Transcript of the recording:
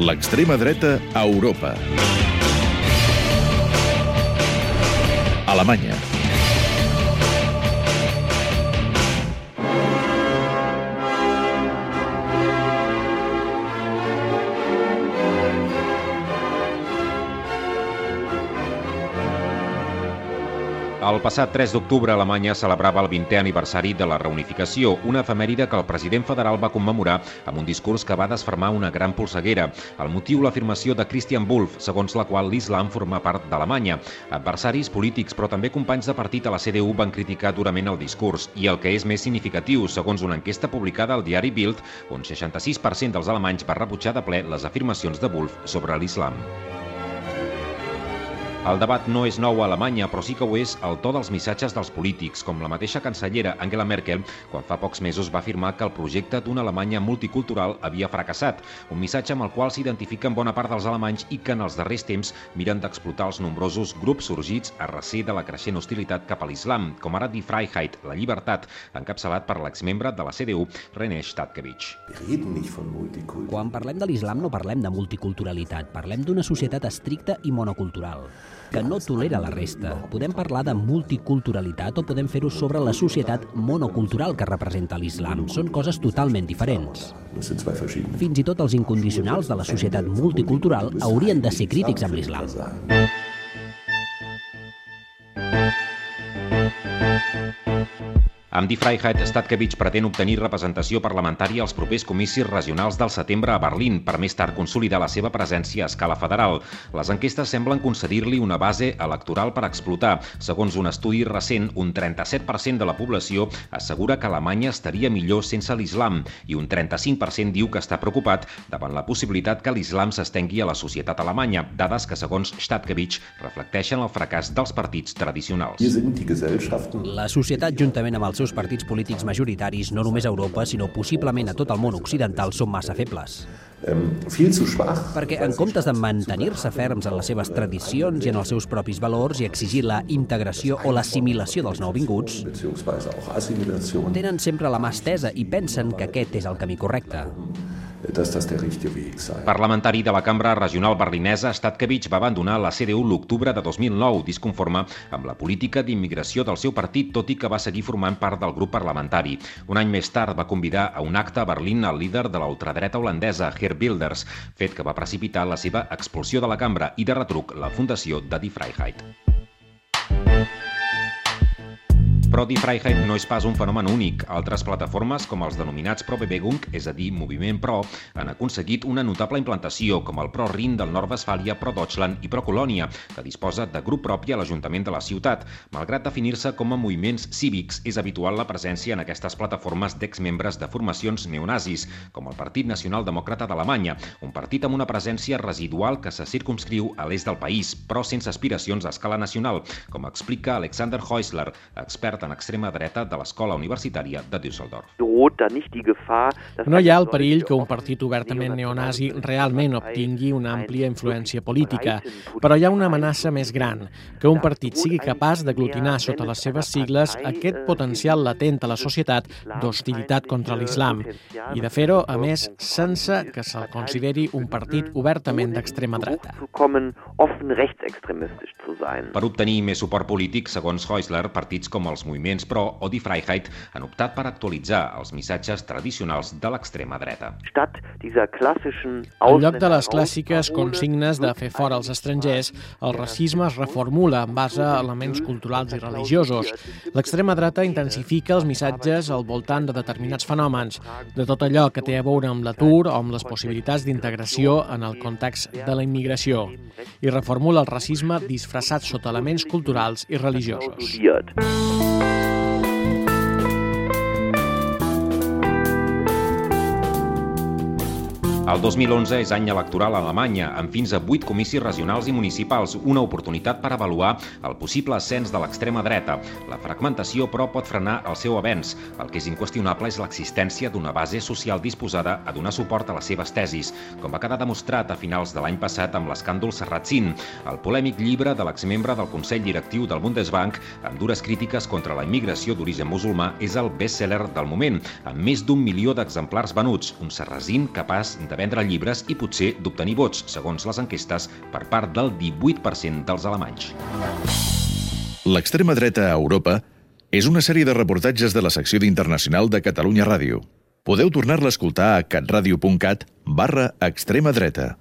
L'extrema dreta a Europa. Alemanya. El passat 3 d'octubre, Alemanya celebrava el 20è aniversari de la reunificació, una efemèride que el president federal va commemorar amb un discurs que va desfermar una gran polseguera. El motiu, l'afirmació de Christian Wolff, segons la qual l'islam forma part d'Alemanya. Adversaris polítics, però també companys de partit a la CDU van criticar durament el discurs. I el que és més significatiu, segons una enquesta publicada al diari Bild, on 66% dels alemanys va rebutjar de ple les afirmacions de Wolff sobre l'islam. El debat no és nou a Alemanya, però sí que ho és el to dels missatges dels polítics, com la mateixa cancellera Angela Merkel, quan fa pocs mesos va afirmar que el projecte d'una Alemanya multicultural havia fracassat, un missatge amb el qual s'identifiquen bona part dels alemanys i que en els darrers temps miren d'explotar els nombrosos grups sorgits a recer de la creixent hostilitat cap a l'islam, com ara Die Freiheit, la llibertat, encapçalat per l'exmembre de la CDU, René Stadkevich. Quan parlem de l'islam no parlem de multiculturalitat, parlem d'una societat estricta i monocultural que no tolera la resta. Podem parlar de multiculturalitat o podem fer-ho sobre la societat monocultural que representa l'islam. Són coses totalment diferents. Fins i tot els incondicionals de la societat multicultural haurien de ser crítics amb l'islam. Amb Die Freiheit, Stadkevich pretén obtenir representació parlamentària als propers comicis regionals del setembre a Berlín, per més tard consolidar la seva presència a escala federal. Les enquestes semblen concedir-li una base electoral per explotar. Segons un estudi recent, un 37% de la població assegura que Alemanya estaria millor sense l'islam i un 35% diu que està preocupat davant la possibilitat que l'islam s'estengui a la societat alemanya, dades que, segons Stadkevich, reflecteixen el fracàs dels partits tradicionals. La societat, juntament amb els seus partits polítics majoritaris, no només a Europa, sinó possiblement a tot el món occidental, són massa febles. Perquè en comptes de mantenir-se ferms en les seves tradicions i en els seus propis valors i exigir la integració o l'assimilació dels nouvinguts, tenen sempre la mà estesa i pensen que aquest és el camí correcte Parlamentari de la cambra regional berlinesa, Stadkevich va abandonar la CDU l'octubre de 2009, disconforme amb la política d'immigració del seu partit, tot i que va seguir formant part del grup parlamentari. Un any més tard va convidar a un acte a Berlín el líder de la ultradreta holandesa, Geert Wilders, fet que va precipitar la seva expulsió de la cambra i de retruc la fundació de Die Freiheit. Però Die Freiheit no és pas un fenomen únic. Altres plataformes, com els denominats Pro-Bewegung, és a dir, Moviment Pro, han aconseguit una notable implantació, com el Pro-Rin del Nord-Westfàlia, Pro-Deutschland i Pro-Colònia, que disposa de grup propi a l'Ajuntament de la ciutat. Malgrat definir-se com a moviments cívics, és habitual la presència en aquestes plataformes d'exmembres de formacions neonazis, com el Partit Nacional Demòcrata d'Alemanya, un partit amb una presència residual que se circumscriu a l'est del país, però sense aspiracions a escala nacional, com explica Alexander Heusler, expert en extrema dreta de l'Escola Universitària de Düsseldorf. No hi ha el perill que un partit obertament neonazi realment obtingui una àmplia influència política, però hi ha una amenaça més gran, que un partit sigui capaç d'aglutinar sota les seves sigles aquest potencial latent a la societat d'hostilitat contra l'islam, i de fer-ho, a més, sense que se'l consideri un partit obertament d'extrema dreta. Per obtenir més suport polític, segons Heusler, partits com els moviments pro o Die Freiheit han optat per actualitzar els missatges tradicionals de l'extrema dreta. En lloc de les clàssiques consignes de fer fora els estrangers, el racisme es reformula en base a elements culturals i religiosos. L'extrema dreta intensifica els missatges al voltant de determinats fenòmens, de tot allò que té a veure amb l'atur o amb les possibilitats d'integració en el context de la immigració, i reformula el racisme disfressat sota elements culturals i religiosos. El 2011 és any electoral a Alemanya, amb fins a 8 comicis regionals i municipals, una oportunitat per avaluar el possible ascens de l'extrema dreta. La fragmentació, però, pot frenar el seu avenç. El que és inqüestionable és l'existència d'una base social disposada a donar suport a les seves tesis, com va quedar demostrat a finals de l'any passat amb l'escàndol Serratzin, el polèmic llibre de l'exmembre del Consell Directiu del Bundesbank, amb dures crítiques contra la immigració d'origen musulmà, és el best-seller del moment, amb més d'un milió d'exemplars venuts, un Serrazin capaç de vendre llibres i potser d'obtenir vots, segons les enquestes, per part del 18% dels alemanys. L'extrema dreta a Europa és una sèrie de reportatges de la secció d'Internacional de Catalunya Ràdio. Podeu tornar-la a escoltar a catradio.cat barra extrema dreta.